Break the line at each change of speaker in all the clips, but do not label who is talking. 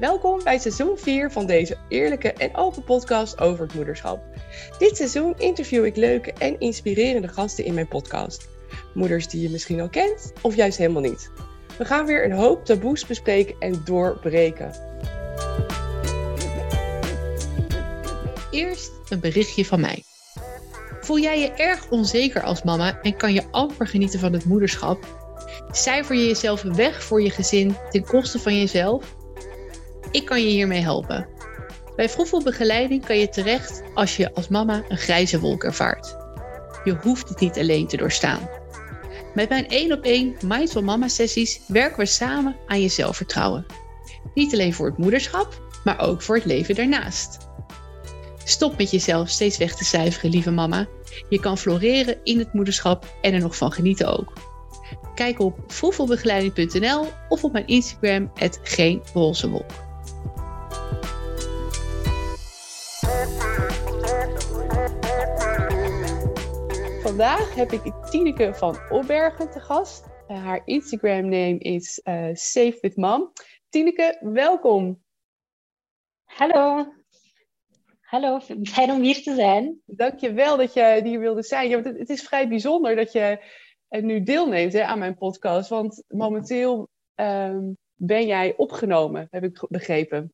Welkom bij seizoen 4 van deze eerlijke en open podcast over het moederschap. Dit seizoen interview ik leuke en inspirerende gasten in mijn podcast. Moeders die je misschien al kent of juist helemaal niet. We gaan weer een hoop taboes bespreken en doorbreken. Eerst een berichtje van mij. Voel jij je erg onzeker als mama en kan je amper genieten van het moederschap? Cijfer je jezelf weg voor je gezin ten koste van jezelf? Ik kan je hiermee helpen. Bij Vroegvoel Begeleiding kan je terecht als je als mama een grijze wolk ervaart. Je hoeft het niet alleen te doorstaan. Met mijn 1 op 1 Mindful Mama sessies werken we samen aan je zelfvertrouwen. Niet alleen voor het moederschap, maar ook voor het leven daarnaast. Stop met jezelf steeds weg te cijferen, lieve mama. Je kan floreren in het moederschap en er nog van genieten ook. Kijk op vroegvoelbegeleiding.nl of op mijn Instagram, het Vandaag heb ik Tineke van Opbergen te gast. Uh, haar Instagram name is uh, Safe with Mom. Tineke, welkom.
Hallo. Hallo, fijn om hier te zijn.
Dankjewel dat je hier wilde zijn. Ja, het, het is vrij bijzonder dat je uh, nu deelneemt hè, aan mijn podcast. Want momenteel um, ben jij opgenomen, heb ik begrepen.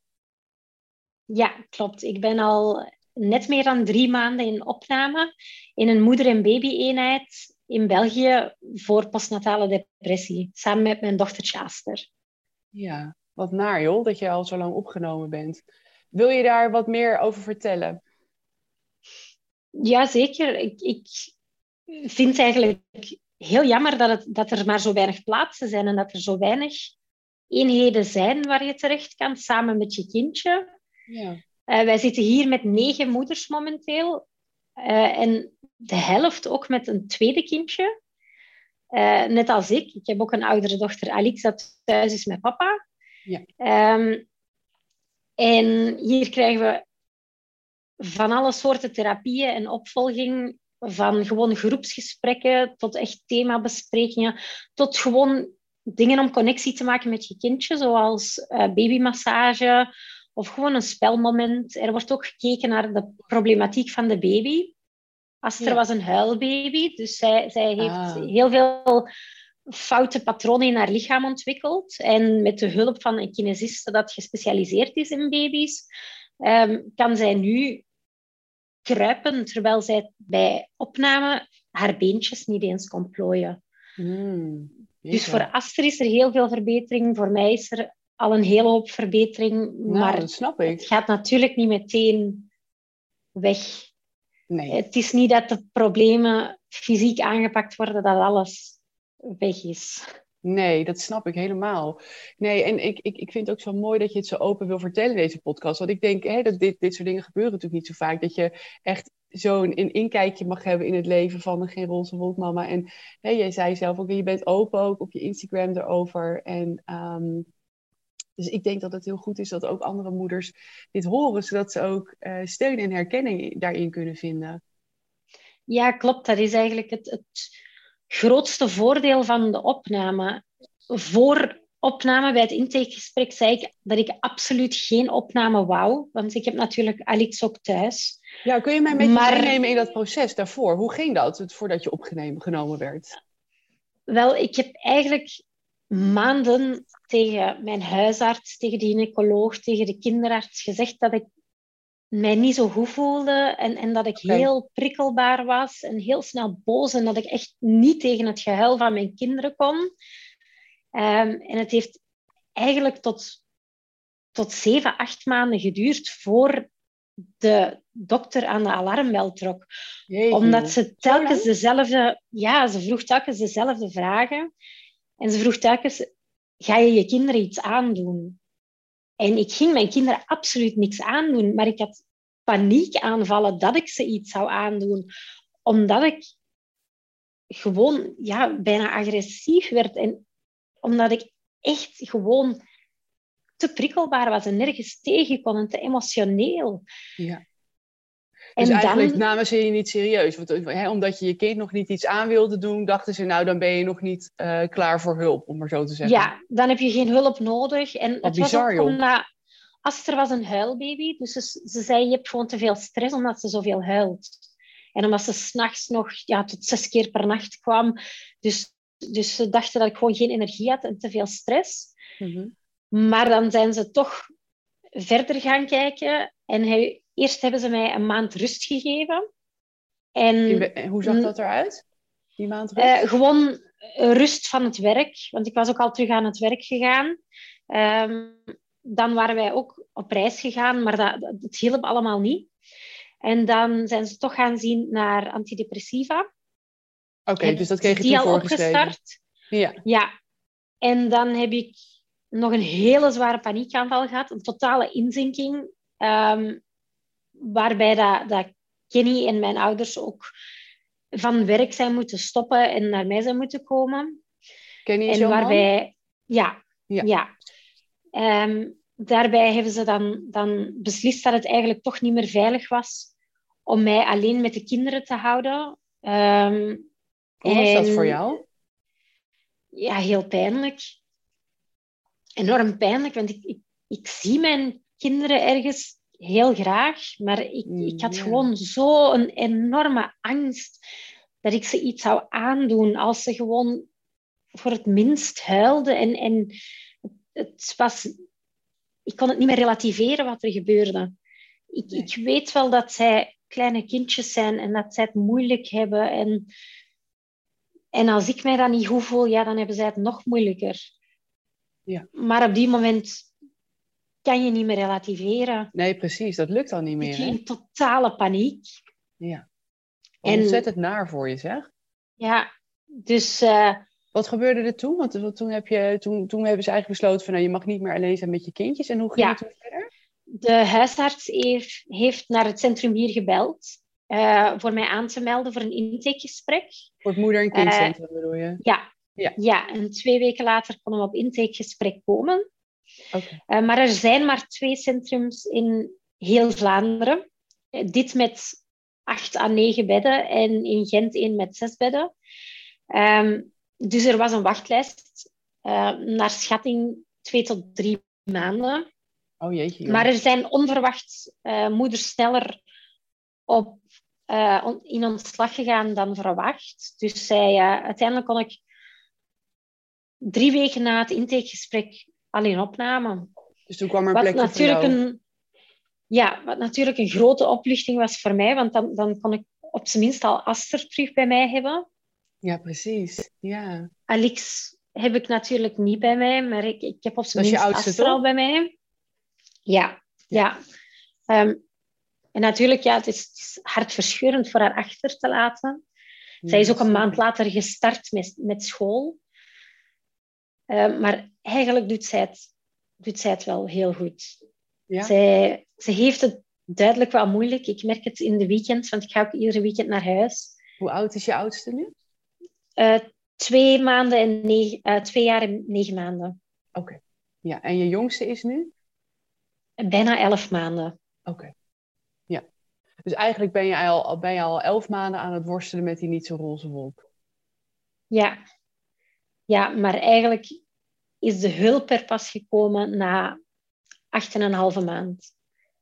Ja, klopt. Ik ben al net meer dan drie maanden in opname in een moeder- en baby-eenheid in België voor postnatale depressie, samen met mijn dochtertje Aster.
Ja, wat naar joh, dat je al zo lang opgenomen bent. Wil je daar wat meer over vertellen?
Ja, zeker. Ik, ik vind het eigenlijk heel jammer dat, het, dat er maar zo weinig plaatsen zijn en dat er zo weinig eenheden zijn waar je terecht kan samen met je kindje. Ja. Uh, wij zitten hier met negen moeders momenteel. Uh, en de helft ook met een tweede kindje. Uh, net als ik. Ik heb ook een oudere dochter, Alix, dat thuis is met papa. Ja. Um, en hier krijgen we van alle soorten therapieën en opvolging. Van gewoon groepsgesprekken tot echt themabesprekingen. Tot gewoon dingen om connectie te maken met je kindje, zoals babymassage of gewoon een spelmoment. Er wordt ook gekeken naar de problematiek van de baby. Aster ja. was een huilbaby, dus zij, zij heeft ah. heel veel foute patronen in haar lichaam ontwikkeld. En met de hulp van een kinesiste dat gespecialiseerd is in baby's, um, kan zij nu kruipen, terwijl zij bij opname haar beentjes niet eens kon plooien.
Mm,
dus voor Aster is er heel veel verbetering. Voor mij is er al een hele hoop verbetering.
Nou,
maar
dat snap ik.
het gaat natuurlijk niet meteen weg.
Nee.
Het is niet dat de problemen fysiek aangepakt worden, dat alles weg is.
Nee, dat snap ik helemaal. Nee, en ik, ik, ik vind het ook zo mooi dat je het zo open wil vertellen in deze podcast. Want ik denk hè, dat dit, dit soort dingen gebeuren natuurlijk niet zo vaak. Dat je echt zo'n een inkijkje mag hebben in het leven van een geen roze wolkmama. En hè, jij zei zelf ook, je bent open ook op je Instagram erover. En um, dus ik denk dat het heel goed is dat ook andere moeders dit horen, zodat ze ook uh, steun en herkenning daarin kunnen vinden.
Ja, klopt. Dat is eigenlijk het, het grootste voordeel van de opname. Voor opname bij het intakegesprek zei ik dat ik absoluut geen opname wou, want ik heb natuurlijk Alex ook thuis.
Ja, kun je mij een beetje maar... meenemen in dat proces daarvoor? Hoe ging dat, voordat je opgenomen werd?
Wel, ik heb eigenlijk maanden tegen mijn huisarts, tegen de gynaecoloog, tegen de kinderarts gezegd dat ik mij niet zo goed voelde en, en dat ik okay. heel prikkelbaar was en heel snel boos en dat ik echt niet tegen het gehuil van mijn kinderen kon. Um, en het heeft eigenlijk tot, tot zeven, acht maanden geduurd voor de dokter aan de alarmbel trok.
Jeetje.
Omdat ze telkens dezelfde... Ja, ze vroeg telkens dezelfde vragen. En ze vroeg telkens, ga je je kinderen iets aandoen? En ik ging mijn kinderen absoluut niks aandoen, maar ik had paniekaanvallen dat ik ze iets zou aandoen, omdat ik gewoon ja, bijna agressief werd en omdat ik echt gewoon te prikkelbaar was en nergens tegen kon en te emotioneel.
Ja. Dus en eigenlijk dan... namen ze je niet serieus. Want, hè, omdat je je kind nog niet iets aan wilde doen, dachten ze, nou, dan ben je nog niet uh, klaar voor hulp, om maar zo te zeggen.
Ja, dan heb je geen hulp nodig. En
Wat het bizar,
was ook omdat, Aster was een huilbaby, dus ze, ze zei je hebt gewoon te veel stress omdat ze zoveel huilt. En omdat ze s'nachts nog ja, tot zes keer per nacht kwam. Dus, dus ze dachten dat ik gewoon geen energie had en te veel stress.
Mhm.
Maar dan zijn ze toch verder gaan kijken. En hij, eerst hebben ze mij een maand rust gegeven. En,
Hoe zag dat eruit? Die maand rust?
eh, gewoon rust van het werk, want ik was ook al terug aan het werk gegaan. Ehm, dan waren wij ook op reis gegaan, maar dat, dat, dat hielp allemaal niet. En dan zijn ze toch gaan zien naar antidepressiva.
Oké, dus dat kreeg je
die al opgestart.
Ja.
Ja. En dan heb ik nog een hele zware paniekaanval gehad, een totale inzinking, ehm, waarbij dat, dat Kenny en mijn ouders ook van werk zijn moeten stoppen en naar mij zijn moeten komen.
Ken je
En
man?
waarbij, ja,
Ja.
ja. Ehm, daarbij hebben ze dan, dan beslist dat het eigenlijk toch niet meer veilig was om mij alleen met de kinderen te houden. Ehm,
Hoe was dat voor jou?
Ja, heel pijnlijk. Enorm pijnlijk, want ik, ik, ik zie mijn kinderen ergens heel graag, maar ik,
Mm,
ik had gewoon zo een enorme angst dat ik ze iets zou aandoen als ze gewoon voor het minst huilden. En, en het was, ik kon het niet meer relativeren wat er gebeurde. Ik,
Nee.
ik weet wel dat zij kleine kindjes zijn en dat zij het moeilijk hebben. En, en als ik mij dan niet goed voel, ja, dan hebben zij het nog moeilijker.
Ja.
Maar op die moment kan je niet meer relativeren.
Nee, precies. Dat lukt dan niet
Ik
meer.
ging
Hè?
in totale paniek.
Ja.
En-
Ontzettend naar voor je, zeg.
Ja, dus eh,
Wat gebeurde er toen? Want toen, heb je, toen, toen hebben ze eigenlijk besloten van nou, je mag niet meer alleen zijn met je kindjes. En hoe ging
Ja.
het toen verder?
de huisarts heeft, heeft naar het centrum hier gebeld eh, voor mij aan te melden voor een intakegesprek.
Voor het moeder- en kindcentrum bedoel je?
Ja.
Ja.
ja, en twee weken later konden we op intakegesprek komen. Eh, maar er zijn maar twee centrums in heel Vlaanderen. Eh, dit met acht à negen bedden en in Gent één met zes bedden. Ehm, dus er was een wachtlijst eh, naar schatting twee tot drie maanden.
Oh jeetje.
Maar er zijn onverwacht moeders sneller op, on- in ontslag gegaan dan verwacht. Dus zij, uiteindelijk kon ik drie weken na het intakegesprek alleen opname.
Dus toen kwam er een
Wat natuurlijk, een, ja, wat natuurlijk een grote opluchting was voor mij, want dan, dan kon ik op zijn minst al Aster terug bij mij hebben.
Ja, precies. Ja.
Alix heb ik natuurlijk niet bij mij, maar ik, ik heb op zijn minst Aster al bij mij. Ja, ja. Ehm, en natuurlijk, ja, het is, het is hartverscheurend voor haar achter te laten. Zij is ook een maand later gestart met, met school. Ehm, maar eigenlijk doet zij, het, doet zij het wel heel goed.
Ja?
Zij, ze heeft het duidelijk wel moeilijk. Ik merk het in de weekends, want ik ga ook iedere weekend naar huis.
Hoe oud is je oudste nu?
Eh, twee, maanden en negen, eh, twee jaar en negen maanden.
Ja, en je jongste is nu?
Bijna elf maanden.
Oké. Ja. Dus eigenlijk ben je, al, ben je al elf maanden aan het worstelen met die niet zo roze wolk.
Ja. ja, maar eigenlijk is de hulp er pas gekomen na acht en een halve maand.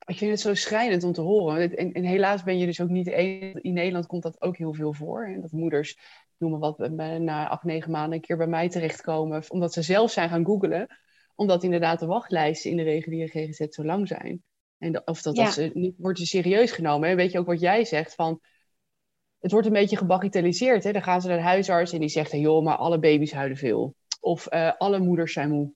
Ik vind het zo schrijnend om te horen. En, en helaas ben je dus ook niet enige. In Nederland komt dat ook heel veel voor. Hè? Dat moeders, noem maar wat, na acht, negen maanden een keer bij mij terechtkomen. Omdat ze zelf zijn gaan googlen. Omdat inderdaad de wachtlijsten in de reguliere GGZ zo lang zijn. En of dat,
Ja.
dat ze niet worden serieus genomen. Hè? Weet je ook wat jij zegt van... Het wordt een beetje gebagatelliseerd. Hè? Dan gaan ze naar de huisarts en die zegt... joh, maar alle baby's huilen veel. Of eh, alle moeders zijn moe.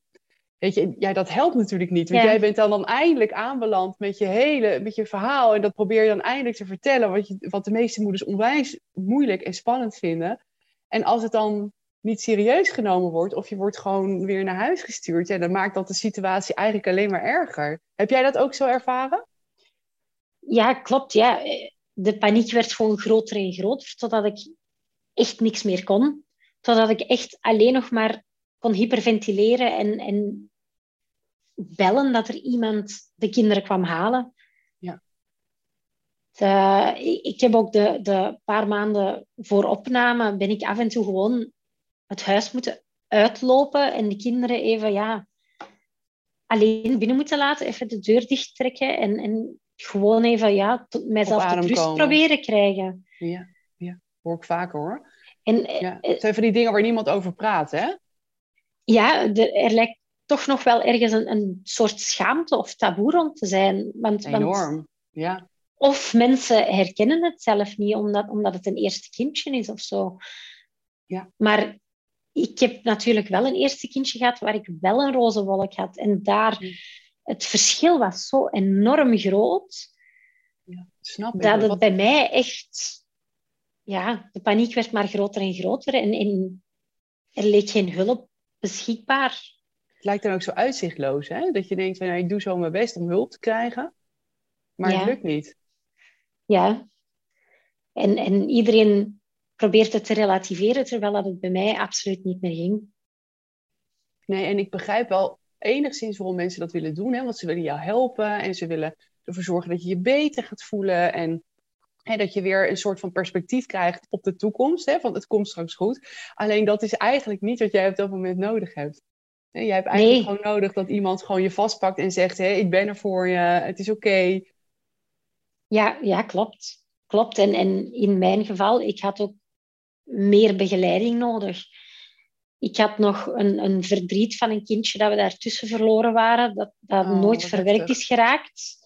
Weet je, ja, dat helpt natuurlijk niet. Want
Ja.
jij bent dan, dan eindelijk aanbeland met je hele met je verhaal. En dat probeer je dan eindelijk te vertellen. Wat, je, wat de meeste moeders onwijs moeilijk en spannend vinden. En als het dan niet serieus genomen wordt, of je wordt gewoon weer naar huis gestuurd, ja, dan maakt dat de situatie eigenlijk alleen maar erger. Heb jij dat ook zo ervaren?
Ja, klopt. Ja. De paniek werd gewoon groter en groter, totdat ik echt niks meer kon. Totdat ik echt alleen nog maar kon hyperventileren en, en bellen dat er iemand de kinderen kwam halen.
Ja.
De- ik- heb ook de, de paar maanden voor opname, ben ik af en toe gewoon het huis moeten uitlopen en de kinderen even ja, alleen binnen moeten laten, even de deur dicht trekken en, en gewoon even ja, tot mijzelf tot rust komen. proberen krijgen.
Ja, ja, hoor ik vaker hoor. En, ja, het zijn van die dingen waar niemand over praat, hè?
Ja, er lijkt toch nog wel ergens een, een soort schaamte of taboe rond te zijn. Want,
Enorm, ja.
Of mensen herkennen het zelf niet, omdat, omdat het een eerste kindje is of zo.
Ja.
Maar ik heb natuurlijk wel een eerste kindje gehad waar ik wel een roze wolk had. En daar, het verschil was zo enorm groot.
Ja, snap ik.
Dat het bij mij echt... Ja, de paniek werd maar groter en groter. En, en er leek geen hulp beschikbaar.
Het lijkt dan ook zo uitzichtloos, hè? Dat je denkt, van, nou, ik doe zo mijn best om hulp te krijgen. Maar het lukt niet.
Ja. En, en iedereen probeert het te relativeren, terwijl dat het bij mij absoluut niet meer ging.
Nee, en ik begrijp wel enigszins waarom mensen dat willen doen. Hè? Want ze willen jou helpen en ze willen ervoor zorgen dat je je beter gaat voelen. En hè, dat je weer een soort van perspectief krijgt op de toekomst. Hè? Van het komt straks goed. Alleen dat is eigenlijk niet wat jij op dat moment nodig hebt. Jij hebt eigenlijk gewoon nodig dat iemand gewoon je vastpakt en zegt: hé, ik ben er voor je, het is oké.
Ja, ja, klopt. Klopt. En, en in mijn geval, ik had ook meer begeleiding nodig. Ik had nog een, een verdriet van een kindje dat we daartussen verloren waren, dat, dat oh, nooit verwerkt is geraakt.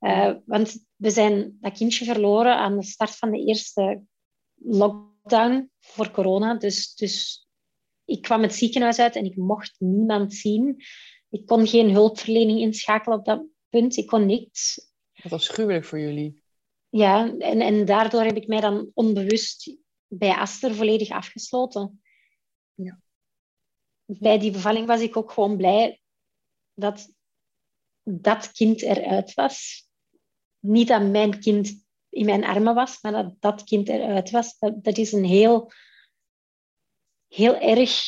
Uh, want we zijn dat kindje verloren aan de start van de eerste lockdown voor corona. Dus, dus ik kwam het ziekenhuis uit en ik mocht niemand zien. Ik kon geen hulpverlening inschakelen op dat punt. Ik kon niks.
Wat afschuwelijk voor jullie.
Ja, en, en daardoor heb ik mij dan onbewust bij Aster volledig afgesloten.
Ja.
Bij die bevalling was ik ook gewoon blij dat dat kind eruit was. Niet dat mijn kind in mijn armen was, maar dat dat kind eruit was. Dat, dat is een heel, heel erg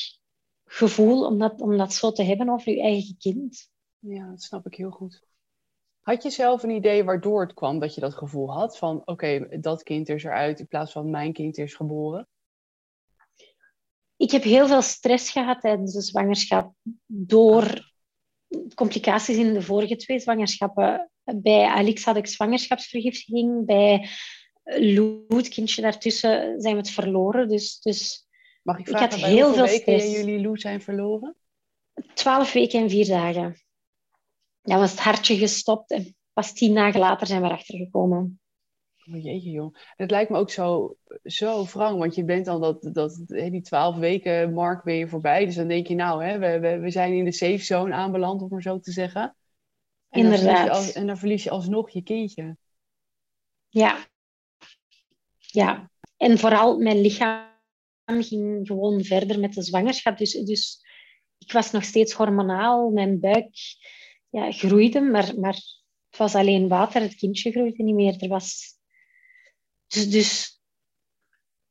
gevoel om dat, om dat zo te hebben over je eigen kind.
Ja, dat snap ik heel goed. Had je zelf een idee waardoor het kwam dat je dat gevoel had van oké, dat kind is eruit in plaats van mijn kind is geboren?
Ik heb heel veel stress gehad tijdens de zwangerschap door complicaties in de vorige twee zwangerschappen. Bij Alex had ik zwangerschapsvergiftiging, bij Lou, het kindje daartussen, zijn we het verloren. Dus, dus
Mag ik vragen, ik had heel veel weken stress. jullie Lou zijn verloren?
Twaalf weken en vier dagen ja, was het hartje gestopt en pas tien dagen later zijn we erachter gekomen.
Oh jeetje joh. Het lijkt me ook zo, zo wrang, want je bent dan dat, dat, die twaalf weken mark ben je voorbij. Dus dan denk je nou, hè, we, we, we zijn in de safe zone aanbeland, om maar zo te zeggen. En
Inderdaad.
Dan als, en dan verlies je alsnog je kindje.
Ja. Ja. En vooral mijn lichaam ging gewoon verder met de zwangerschap. Dus, dus ik was nog steeds hormonaal. Mijn buik ja, groeide, maar, maar het was alleen water. Het kindje groeide niet meer. Er was... Dus, dus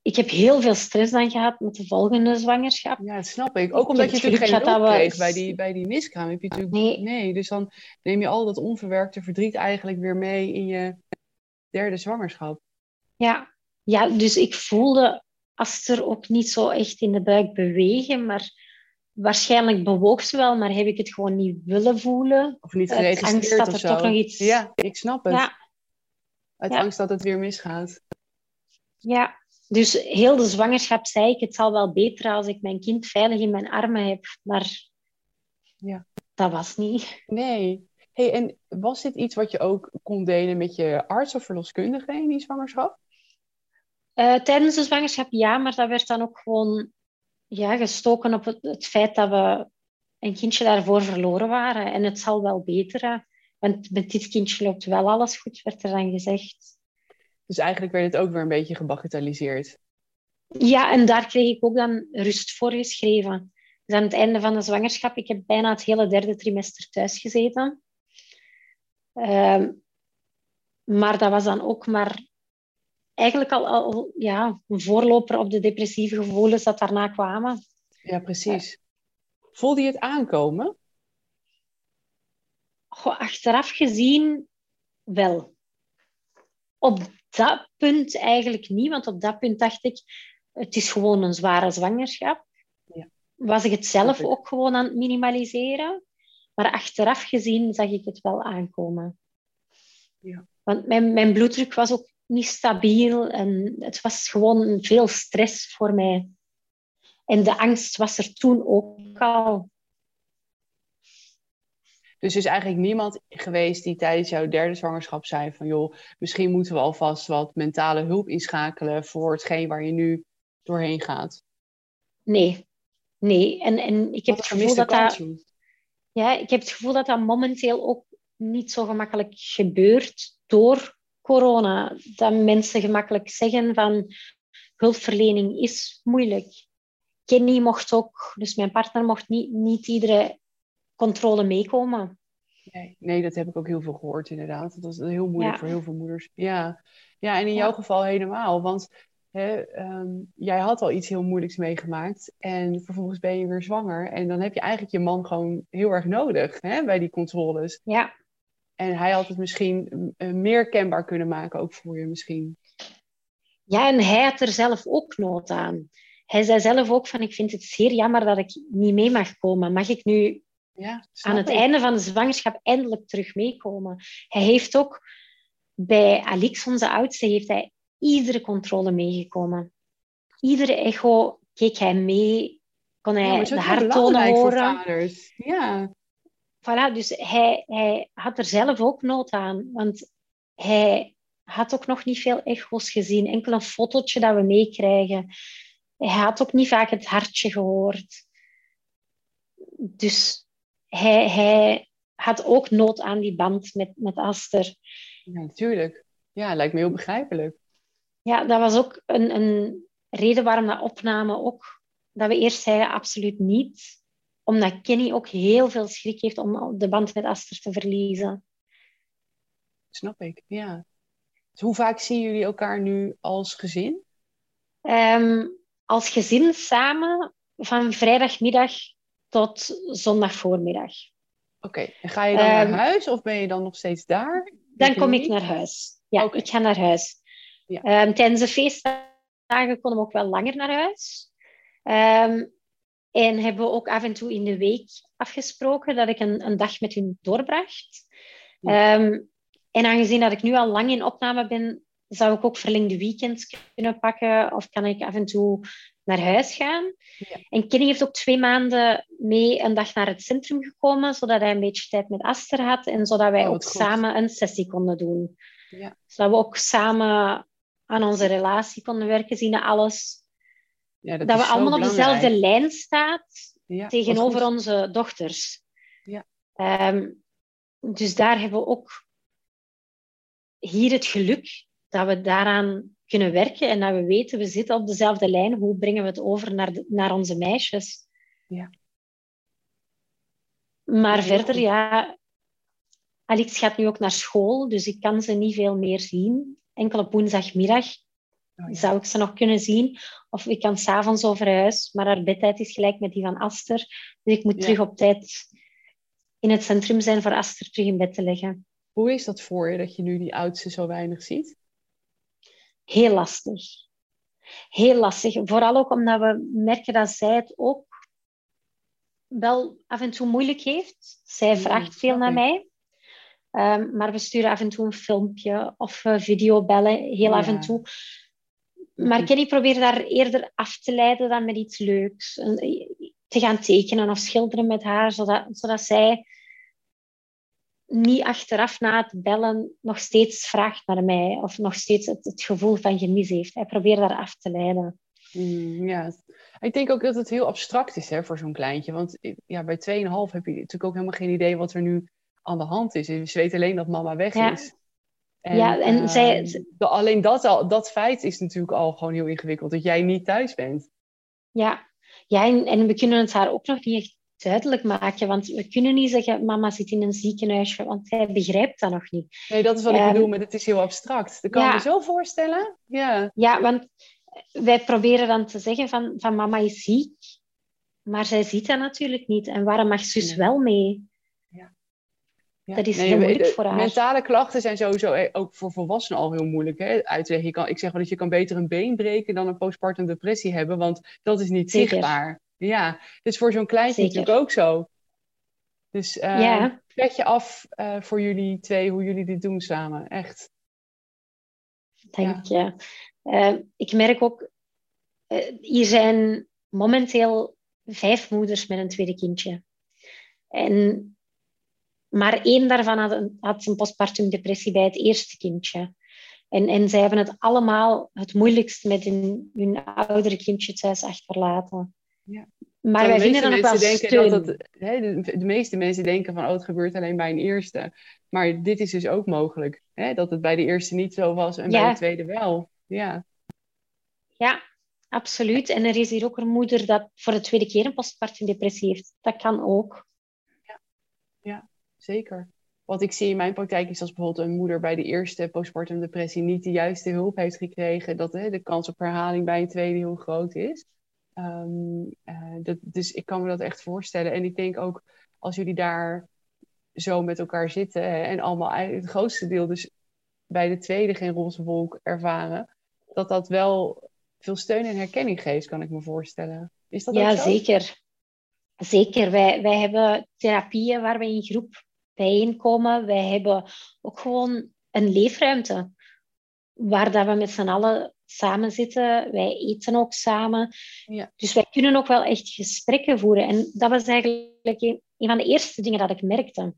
ik heb heel veel stress dan gehad met de volgende zwangerschap.
Ja, dat snap ik. Ook omdat je natuurlijk geen hulp kreeg bij die, bij die miskraam. Heb je natuurlijk... nee. nee. Dus dan neem je al dat onverwerkte verdriet eigenlijk weer mee in je derde zwangerschap.
Ja, ja dus ik voelde als er ook niet zo echt in de buik bewegen, maar waarschijnlijk bewoog ze wel, maar heb ik het gewoon niet willen voelen.
Of niet geregistreerd angst
dat er
zo.
toch nog iets...
Ja, ik snap het. Ja. Uit angst dat het weer misgaat.
Ja, dus heel de zwangerschap zei ik, het zal wel beter als ik mijn kind veilig in mijn armen heb. Maar
ja.
dat was niet.
Nee. Hey, en was dit iets wat je ook kon delen met je arts of verloskundige in die zwangerschap?
Uh, tijdens de zwangerschap ja, maar dat werd dan ook gewoon ja, gestoken op het, het, feit dat we een kindje daarvoor verloren waren. En het zal wel beteren, want met dit kindje loopt wel alles goed, werd er dan gezegd.
Dus eigenlijk werd het ook weer een beetje gebagatelliseerd.
Ja, en daar kreeg ik ook dan rust voor geschreven. Dus aan het einde van de zwangerschap, ik heb bijna het hele derde trimester thuis gezeten. Uh, maar dat was dan ook maar eigenlijk al, al ja, een voorloper op de depressieve gevoelens dat daarna kwamen.
Ja, precies. Voelde je het aankomen?
Goh, achteraf gezien wel. Op dat punt eigenlijk niet, want op dat punt dacht ik, het is gewoon een zware zwangerschap.
Ja.
Was ik het zelf ook gewoon aan het minimaliseren? Maar achteraf gezien zag ik het wel aankomen.
Ja.
Want mijn, mijn bloeddruk was ook niet stabiel en het was gewoon veel stress voor mij. En de angst was er toen ook al.
Dus er is eigenlijk niemand geweest die tijdens jouw derde zwangerschap zei van joh, misschien moeten we alvast wat mentale hulp inschakelen voor hetgeen waar je nu doorheen gaat.
Nee, nee. En, en ik heb
Wat
het gevoel dat dat, ja, ik heb het gevoel dat dat momenteel ook niet zo gemakkelijk gebeurt door corona. Dat mensen gemakkelijk zeggen van hulpverlening is moeilijk. Kenny mocht ook, dus mijn partner mocht niet, niet iedere controle meekomen.
Nee, nee, dat heb ik ook heel veel gehoord inderdaad. Dat is heel moeilijk
Ja.
voor heel veel moeders. Ja, ja en in
Ja.
jouw geval helemaal. Want hè, ehm, jij had al iets heel moeilijks meegemaakt. En vervolgens ben je weer zwanger. En dan heb je eigenlijk je man gewoon heel erg nodig hè, bij die controles.
Ja,
En hij had het misschien eh, meer kenbaar kunnen maken, ook voor je misschien.
Ja, en hij had er zelf ook nood aan. Hij zei zelf ook van, ik vind het zeer jammer dat ik niet mee mag komen. Mag ik nu
Ja,
aan het
ik.
einde van de zwangerschap eindelijk terug meekomen? Hij heeft ook bij Alix, onze oudste, heeft hij iedere controle meegekomen. Iedere echo keek hij mee, kon hij
Ja,
de harttonen horen.
Ja,
Voilà, dus hij, hij had er zelf ook nood aan. Want hij had ook nog niet veel echo's gezien. Enkel een fotootje dat we meekrijgen. Hij had ook niet vaak het hartje gehoord. Dus hij, hij had ook nood aan die band met, met Aster.
ja, natuurlijk. Ja, lijkt me heel begrijpelijk.
Ja, dat was ook een, een reden waarom dat opname ook... Dat we eerst zeiden absoluut niet. Omdat Kenny ook heel veel schrik heeft om de band met Aster te verliezen.
Snap ik, ja. Dus hoe vaak zien jullie elkaar nu als gezin?
Ehm, als gezin samen van vrijdagmiddag tot zondagvoormiddag.
Oké, en ga je dan naar
Ehm,
huis of ben je dan nog steeds daar?
Dan kom ik naar huis. Ja, ik ga naar huis.
Ja.
Ehm, tijdens de feestdagen konden we ook wel langer naar huis. Ehm, en hebben we ook af en toe in de week afgesproken dat ik een, een dag met hun doorbracht.
Ja.
En aangezien dat ik nu al lang in opname ben, zou ik ook verlengde weekends kunnen pakken of kan ik af en toe naar huis gaan.
Ja.
En Kenny heeft ook twee maanden mee een dag naar het centrum gekomen, zodat hij een beetje tijd met Aster had en zodat wij
Oh,
ook
goed.
samen een sessie konden doen.
Ja.
Zodat we ook samen aan onze relatie konden werken, zien alles.
Ja, dat
Dat, we allemaal op dezelfde lijn staan tegenover onze dochters.
Ja.
Ehm, dus daar hebben we ook hier het geluk dat we daaraan kunnen werken en dat we weten, we zitten op dezelfde lijn. Hoe brengen we het over naar, de- naar onze meisjes?
Ja.
Maar verder, ja... Alex gaat nu ook naar school, dus ik kan ze niet veel meer zien. Enkel op woensdagmiddag
Oh, ja.
zou ik ze nog kunnen zien. Of ik kan s'avonds over huis, maar haar bedtijd is gelijk met die van Aster. Dus ik moet
Ja.
terug op tijd in het centrum zijn voor Aster terug in bed te leggen.
Hoe is dat voor je dat je nu die oudste zo weinig ziet?
Heel lastig. Heel lastig. Vooral ook omdat we merken dat zij het ook wel af en toe moeilijk heeft. Zij vraagt veel naar mij. Ehm, maar we sturen af en toe een filmpje of eh, videobellen, heel af en toe. Maar Kenny probeert daar eerder af te leiden dan met iets leuks. Te gaan tekenen of schilderen met haar, zodat, zodat zij niet achteraf na het bellen nog steeds vraagt naar mij of nog steeds het, het gevoel van gemis heeft. Hij probeert daar af te leiden.
Mm, ja, ik denk ook dat het heel abstract is hè, voor zo'n kleintje. Want ja, bij 2,5 heb je natuurlijk ook helemaal geen idee wat er nu aan de hand is. Je weet alleen dat mama weg
Ja.
is. En,
Ja, en
ehm,
zij- ze-
alleen dat, al, dat feit is natuurlijk al gewoon heel ingewikkeld. Dat jij niet thuis bent.
Ja, ja en, en we kunnen het haar ook nog niet echt duidelijk maken, want we kunnen niet zeggen, mama zit in een ziekenhuisje, want hij begrijpt dat nog niet.
Nee, dat is wat ik
Ehm,
bedoel met het is heel abstract. Dat kan
ja.
je zo voorstellen. Ja,
Ja, want wij proberen dan te zeggen van, van mama is ziek, maar zij ziet dat natuurlijk niet. En waarom mag zus
Nee.
wel mee?
Ja.
Dat is
Nee,
heel moeilijk voor haar.
Mentale klachten zijn sowieso eh, ook voor volwassenen al heel moeilijk hè. Je kan, ik zeg wel dat je kan beter een been breken dan een postpartum depressie hebben, want dat is niet
Zeker.
zichtbaar. Ja, dus voor zo'n kleintje
Zeker.
natuurlijk ook zo. Dus uh,
Ja.
je af eh, voor jullie twee hoe jullie dit doen samen. Echt.
Dank je. Eh, ik merk ook, eh, hier zijn momenteel vijf moeders met een tweede kindje. En maar één daarvan had een, had een postpartum depressie bij het eerste kindje. En, en zij hebben het allemaal het moeilijkst met hun, hun oudere kindje thuis achterlaten.
Ja.
Maar wij
meeste
vinden dan ook wel
mensen
steun.
denken dat het, hè, de, de meeste mensen denken van, oh, het gebeurt alleen bij een eerste. Maar dit is dus ook mogelijk. Hè? Dat het bij de eerste niet zo was en bij
Ja.
de tweede wel. Ja,
Ja, absoluut. En er is hier ook een moeder dat voor de tweede keer een postpartum depressie heeft. Dat kan ook.
zeker. Wat ik zie in mijn praktijk is als bijvoorbeeld een moeder bij de eerste postpartum depressie niet de juiste hulp heeft gekregen, dat hè, de kans op herhaling bij een tweede heel groot is. Ehm, eh, dat, dus ik kan me dat echt voorstellen. En ik denk ook als jullie daar zo met elkaar zitten hè, en allemaal het grootste deel dus bij de tweede geen roze wolk ervaren, dat dat wel veel steun en herkenning geeft, kan ik me voorstellen. Is dat
Ja,
ook zo?
zeker. Zeker. Wij, wij hebben therapieën waar we in groep bijeenkomen. Wij hebben ook gewoon een leefruimte waar dat we met z'n allen samen zitten. Wij eten ook samen.
Ja.
Dus wij kunnen ook wel echt gesprekken voeren. En dat was eigenlijk een, een van de eerste dingen dat ik merkte.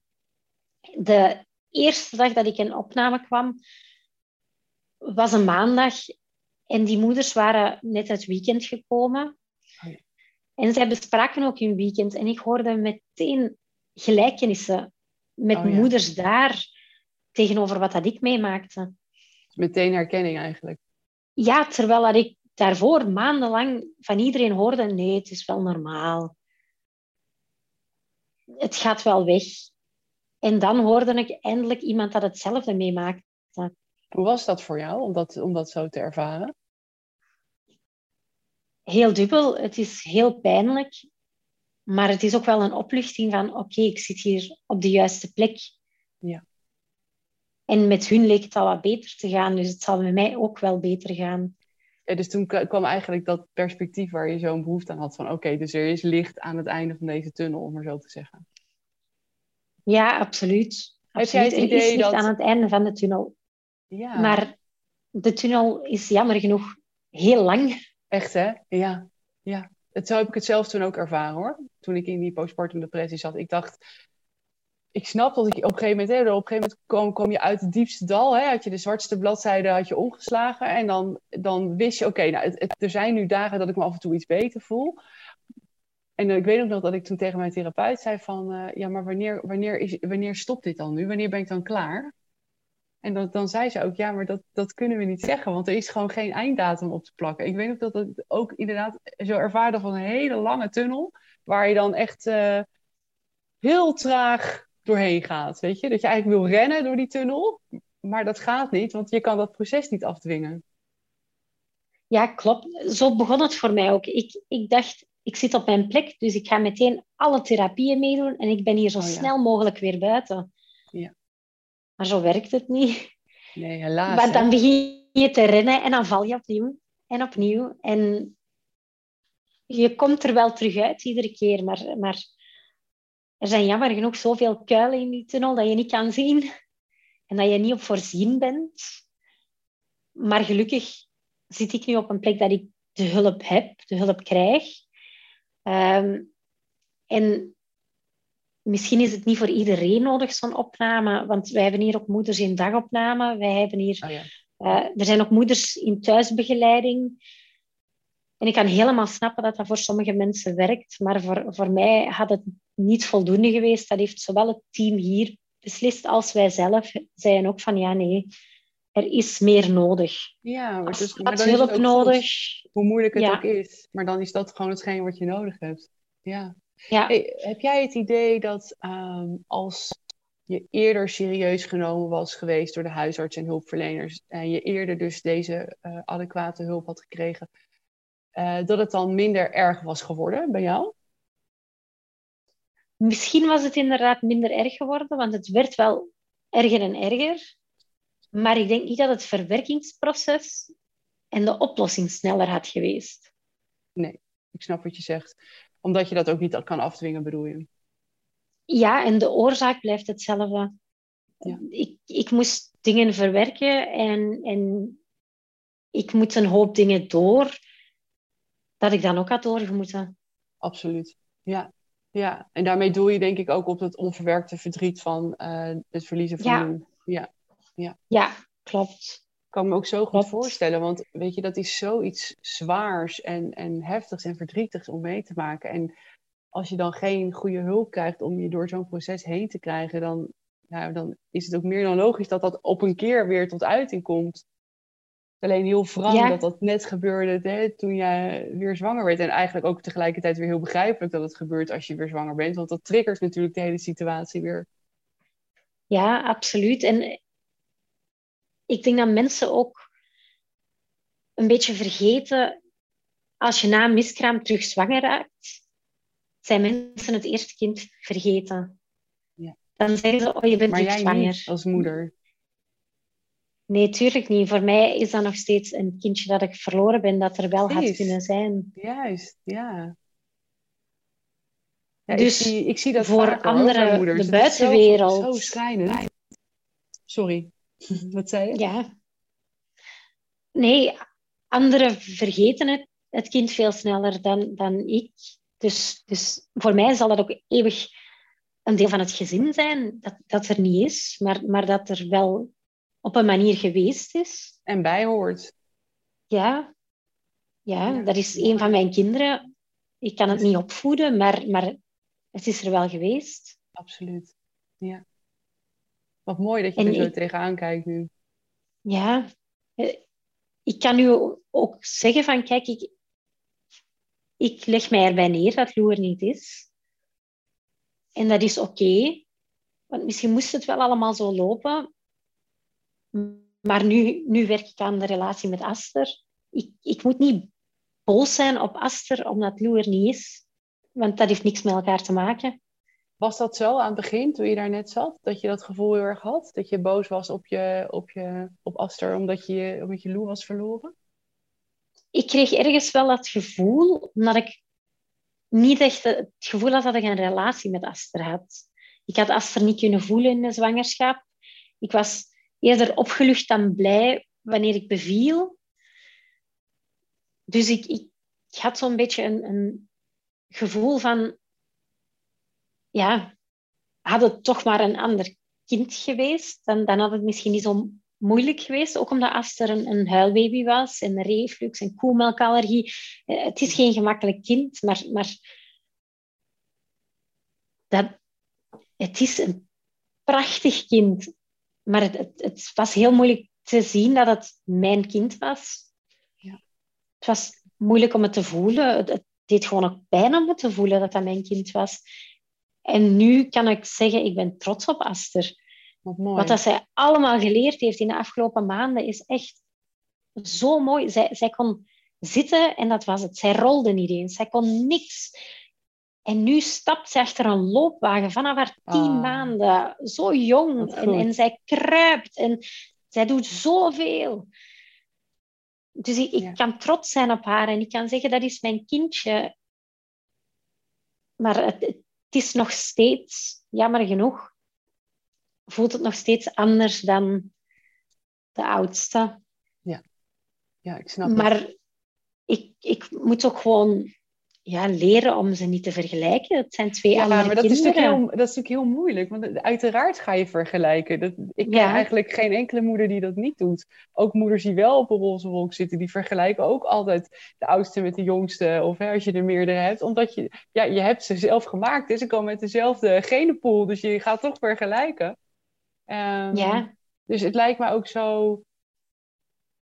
De eerste dag dat ik in opname kwam, was een maandag. En die moeders waren net het weekend gekomen.
Oh ja.
En zij bespraken ook hun weekend. En ik hoorde meteen gelijkenissen met
Oh ja.
moeders daar tegenover wat dat ik meemaakte.
Meteen herkenning eigenlijk.
Ja, terwijl dat ik daarvoor maandenlang van iedereen hoorde, nee, het is wel normaal. Het gaat wel weg. En dan hoorde ik eindelijk iemand dat hetzelfde meemaakte.
Hoe was dat voor jou om dat, om dat zo te ervaren?
Heel dubbel. Het is heel pijnlijk. Maar het is ook wel een opluchting van, oké, ik zit hier op de juiste plek.
Ja.
En met hun leek het al wat beter te gaan, dus het zal met mij ook wel beter gaan.
Ja, dus toen kwam eigenlijk dat perspectief waar je zo'n behoefte aan had van oké, dus er is licht aan het einde van deze tunnel, om maar zo te zeggen.
Ja, absoluut.
Heb jij het
Er is
idee
licht
dat-
aan het einde van de tunnel.
Ja,
Maar de tunnel is jammer genoeg heel lang.
echt hè? Ja, ja. Het, zo heb ik het zelf toen ook ervaren hoor. Toen ik in die postpartum depressie zat. Ik dacht, ik snap dat ik op een gegeven moment, hè, op een gegeven moment kwam, je uit het diepste dal. Hè, had je de zwartste bladzijde had je omgeslagen. En dan, dan wist je, oké, nou, er zijn nu dagen dat ik me af en toe iets beter voel. En eh, ik weet ook nog dat ik toen tegen mijn therapeut zei van, eh, ja, maar wanneer, wanneer, is, wanneer stopt dit dan nu? Wanneer ben ik dan klaar? En dat, dan zei ze ook, ja, maar dat, dat kunnen we niet zeggen, want er is gewoon geen einddatum op te plakken. Ik weet ook dat het ook inderdaad zo ervaren van een hele lange tunnel, waar je dan echt eh, heel traag doorheen gaat, weet je? Dat je eigenlijk wil rennen door die tunnel, maar dat gaat niet, want je kan dat proces niet afdwingen.
Ja, klopt. Zo begon het voor mij ook. Ik, ik dacht, ik zit op mijn plek, dus ik ga meteen alle therapieën meedoen en ik ben hier zo
Oh ja.
snel mogelijk weer buiten.
Ja.
Maar zo werkt het niet.
Nee, helaas.
Maar
hè.
dan begin je te rennen en dan val je opnieuw en opnieuw. En je komt er wel terug uit iedere keer, maar, maar er zijn jammer genoeg zoveel kuilen in die tunnel dat je niet kan zien en dat je niet op voorzien bent. Maar gelukkig zit ik nu op een plek dat ik de hulp heb, de hulp krijg. Ehm, en misschien is het niet voor iedereen nodig, zo'n opname, want wij hebben hier ook moeders in dagopname. Wij hebben hier
Oh ja.
eh, er zijn ook moeders in thuisbegeleiding. En ik kan helemaal snappen dat dat voor sommige mensen werkt, maar voor, voor mij had het niet voldoende geweest. Dat heeft zowel het team hier beslist als wij zelf zeiden ook van ja, nee, er is meer nodig.
Ja,
Er
dus, maar
is
dan
hulp
ook
nodig.
hoe moeilijk het
Ja.
ook is. Maar dan is dat gewoon hetgeen wat je nodig hebt. Ja.
Ja,
Hey, heb jij het idee dat ehm, als je eerder serieus genomen was geweest door de huisarts en hulpverleners en je eerder dus deze eh, adequate hulp had gekregen, eh, dat het dan minder erg was geworden bij jou?
misschien was het inderdaad minder erg geworden, want het werd wel erger en erger. Maar ik denk niet dat het verwerkingsproces en de oplossing sneller had geweest.
Ik snap wat je zegt. Omdat je dat ook niet kan afdwingen, bedoel je?
ja, en de oorzaak blijft hetzelfde.
Ja.
Ik, ik moest dingen verwerken en, en ik moet een hoop dingen door dat ik dan ook had doorgemoeten.
Absoluut. Ja. ja, en daarmee doe je denk ik ook op het onverwerkte verdriet van eh, het verliezen van
Ja.
Lou. Ja,
Ja, klopt.
ik kan me ook zo goed
Klopt.
voorstellen, want weet je, dat is zoiets zwaars en, en heftigs en verdrietigs om mee te maken. En als je dan geen goede hulp krijgt om je door zo'n proces heen te krijgen, dan, nou, dan is het ook meer dan logisch dat dat op een keer weer tot uiting komt. Alleen heel wrang
Ja.
dat dat net gebeurde hè, toen jij weer zwanger werd. En eigenlijk ook tegelijkertijd weer heel begrijpelijk dat het gebeurt als je weer zwanger bent. Want dat triggert natuurlijk de hele situatie weer.
Ja, absoluut. En ik denk dat mensen ook een beetje vergeten, als je na een miskraam terug zwanger raakt, zijn mensen het eerste kind vergeten.
Ja.
Dan zeggen ze, oh, je bent
Maar
terug
jij
zwanger.
als moeder.
Nee, tuurlijk niet. Voor mij is dat nog steeds een kindje dat ik verloren ben, dat er wel had kunnen zijn.
Juist, ja. ja
Dus
ik, zie, ik zie dat
voor anderen, de
is zo-
buitenwereld.
Zo, schrijnend. Sorry, wat zei je?
Ja. Nee, anderen vergeten het, het kind veel sneller dan, dan ik. Dus, dus voor mij zal dat ook eeuwig een deel van het gezin zijn dat, dat er niet is, maar, maar dat er wel op een manier geweest is.
En bij hoort.
Ja, ja,
Ja.
dat is een van mijn kinderen. Ik kan het niet opvoeden, maar, maar het is er wel geweest.
Absoluut. Ja. Wat mooi dat je
En
er zo
ik-
tegenaan kijkt nu.
Ja, eh, ik kan nu ook zeggen van, kijk, ik, ik leg mij erbij neer dat Lou er niet is. En dat is oké, want misschien moest het wel allemaal zo lopen. Maar nu, nu werk ik aan de relatie met Aster. Ik, ik moet niet boos zijn op Aster omdat Lou er niet is, want dat heeft niks met elkaar te maken.
Was dat zo aan het begin, toen je daar net zat? Dat je dat gevoel heel erg had? Dat je boos was op, je, op, je, op Aster omdat je, omdat je Lou was verloren?
ik kreeg ergens wel dat gevoel, omdat ik niet echt het gevoel had dat ik een relatie met Aster had. Ik had Aster niet kunnen voelen in de zwangerschap. Ik was eerder opgelucht dan blij wanneer ik beviel. Dus ik, ik, had zo'n beetje een, een gevoel van... Ja, had het toch maar een ander kind geweest, dan, dan had het misschien niet zo moeilijk geweest. Ook omdat Aster een, een huilbaby was en reflux en koemelkallergie. Eh, Het is geen gemakkelijk kind, maar, maar dat, het is een prachtig kind. Maar het, het, het was heel moeilijk te zien dat het mijn kind was.
Ja.
Het was moeilijk om het te voelen. Het, het deed gewoon ook pijn om het te voelen dat dat mijn kind was. En nu kan ik zeggen, ik ben trots op Aster.
Wat mooi.
Wat dat zij allemaal geleerd heeft in de afgelopen maanden is echt zo mooi. Zij, zij kon zitten en dat was het. Zij rolde niet eens. Zij kon niks. En nu stapt ze achter een loopwagen vanaf haar tien
Ah.
maanden. Zo jong. En, en zij kruipt. En zij doet zoveel. Dus ik, ik
Ja.
kan trots zijn op haar. En ik kan zeggen, dat is mijn kindje. Maar het, het is nog steeds, jammer genoeg, voelt het nog steeds anders dan de oudste.
Ja, ik snap het.
Maar ik, ik moet ook gewoon ja, leren om ze niet te vergelijken. Het zijn twee
Ja,
andere
maar dat is,
kinderen.
natuurlijk heel, dat is natuurlijk heel moeilijk. Want uiteraard ga je vergelijken. Dat, ik ken
Ja.
eigenlijk geen enkele moeder die dat niet doet. Ook moeders die wel op een roze wolk zitten, die vergelijken ook altijd de oudste met de jongste. Of hè, als je er meerdere hebt. Omdat je, ja, je hebt ze zelf gemaakt. Dus ze komen met dezelfde genenpool. Dus je gaat toch vergelijken. Ehm,
Ja,
Dus het lijkt me ook zo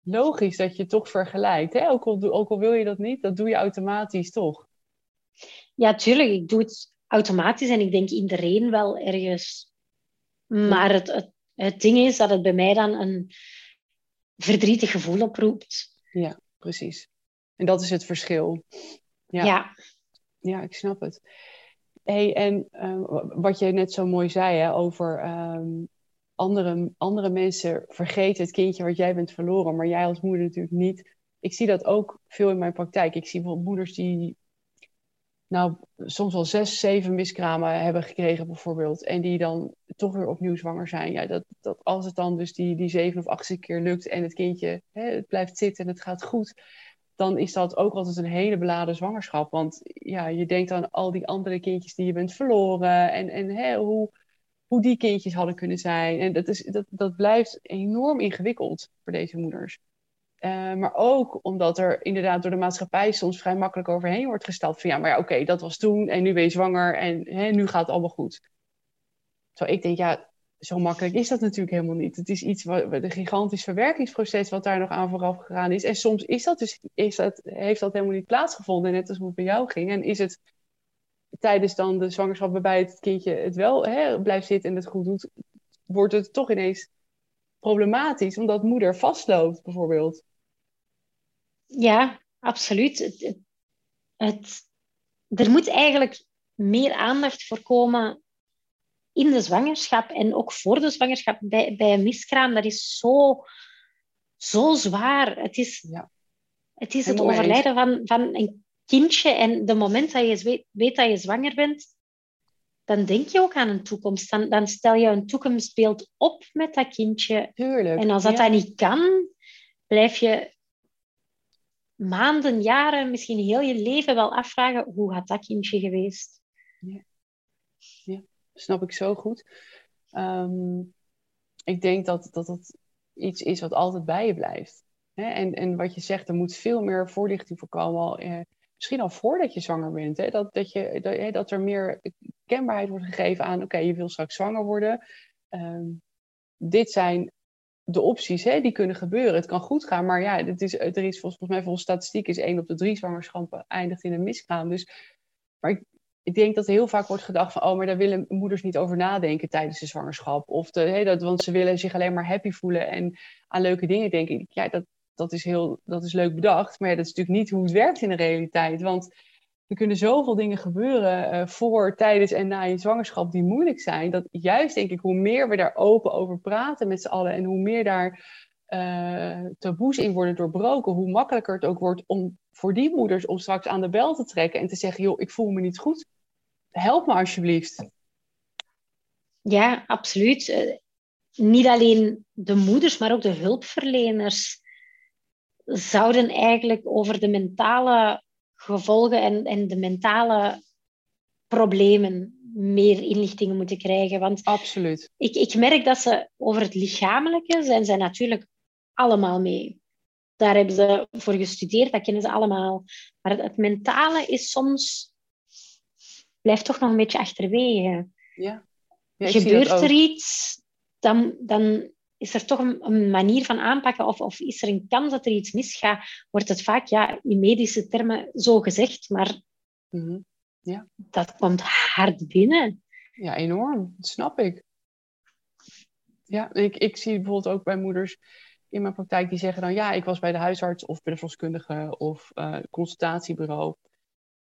logisch dat je toch vergelijkt. Hè? Ook, al, doe- ook al wil je dat niet, dat doe je automatisch toch.
Ja, tuurlijk. Ik doe het automatisch en ik denk iedereen wel ergens. Maar het, het, het ding is dat het bij mij dan een verdrietig gevoel oproept.
Precies. En dat is het verschil. Ja.
Ja,
Ja, ik snap het. Hey, en eh, wat je net zo mooi zei hè, over ehm, andere, andere mensen vergeten het kindje wat jij bent verloren, maar jij als moeder natuurlijk niet. Ik zie dat ook veel in mijn praktijk. Ik zie bijvoorbeeld moeders die nou, soms al zes, zeven miskramen hebben gekregen bijvoorbeeld. En die dan toch weer opnieuw zwanger zijn. Ja, dat, dat als het dan dus die, die zeven of achtste keer lukt en het kindje hè, het blijft zitten en het gaat goed. Dan is dat ook altijd een hele beladen zwangerschap. Want ja, je denkt aan al die andere kindjes die je bent verloren. En, en hè, hoe, hoe die kindjes hadden kunnen zijn. En dat, is, dat, dat blijft enorm ingewikkeld voor deze moeders. Uh, maar ook omdat er inderdaad door de maatschappij soms vrij makkelijk overheen wordt gesteld. Van ja, maar ja, oké, dat was toen en nu ben je zwanger en hè, nu gaat het allemaal goed. Zo ik denk, ja, zo makkelijk is dat natuurlijk helemaal niet. Het is iets wat een gigantisch verwerkingsproces wat daar nog aan vooraf gegaan is. En soms is dat dus, is dat, heeft dat helemaal niet plaatsgevonden, net als hoe het bij jou ging. En is het tijdens dan de zwangerschap waarbij het kindje het wel hè, blijft zitten en het goed doet, wordt het toch ineens problematisch omdat moeder vastloopt, bijvoorbeeld.
Ja, absoluut. Het, het, er moet eigenlijk meer aandacht voor komen in de zwangerschap en ook voor de zwangerschap bij, bij een miskraam. Dat is zo, zo zwaar. Het is, ja. het, is het overlijden van, van een kindje en de moment dat je weet, weet, dat je zwanger bent, dan denk je ook aan een toekomst. Dan, dan stel je een toekomstbeeld op met dat kindje.
Tuurlijk.
En als dat, dat niet kan, blijf je maanden, jaren, misschien heel je leven wel afvragen, hoe had dat kindje geweest?
Ja, ja snap ik zo goed. Ehm, ik denk dat, dat iets is wat altijd bij je blijft. Hè? En, en wat je zegt, er moet veel meer voorlichting voorkomen. Al, eh, misschien al voordat je zwanger bent. Hè? Dat, dat, je, dat, dat er meer kenbaarheid wordt gegeven aan, oké, je wil straks zwanger worden. Ehm, dit zijn de opties hè, die kunnen gebeuren. Het kan goed gaan, maar ja, het is, er is volgens mij volgens statistiek is één op de drie zwangerschappen eindigt in een miskraam. Dus, maar ik, denk dat er heel vaak wordt gedacht van, oh, maar daar willen moeders niet over nadenken tijdens de zwangerschap. Of hè, dat, want ze willen zich alleen maar happy voelen en aan leuke dingen denken. Ja, dat, dat, is heel, dat is leuk bedacht, maar dat is natuurlijk niet hoe het werkt in de realiteit. Want er kunnen zoveel dingen gebeuren uh, voor, tijdens en na je zwangerschap die moeilijk zijn. Dat juist denk ik, hoe meer we daar open over praten met z'n allen en hoe meer daar uh, taboes in worden doorbroken, hoe makkelijker het ook wordt om voor die moeders om straks aan de bel te trekken en te zeggen, joh, ik voel me niet goed. Help me alsjeblieft.
Ja, absoluut. Uh, niet alleen de moeders, maar ook de hulpverleners zouden eigenlijk over de mentale gevolgen en, en de mentale problemen meer inlichtingen moeten krijgen. Want
Absoluut.
Ik, ik merk dat ze over het lichamelijke zijn zij natuurlijk allemaal mee. Daar hebben ze voor gestudeerd, dat kennen ze allemaal. Maar het, het mentale is soms... blijft toch nog een beetje achterwege.
Ja.
ja Gebeurt er iets, dan, dan is er toch een, manier van aanpakken of, of, is er een kans dat er iets misgaat, wordt het vaak ja, in medische termen zo gezegd, maar
mhm. ja.
dat komt hard binnen.
Ja, enorm. Dat snap ik. Ja, ik, ik zie bijvoorbeeld ook bij moeders in mijn praktijk die zeggen dan ja, ik was bij de huisarts of bij de verloskundige of uh, consultatiebureau.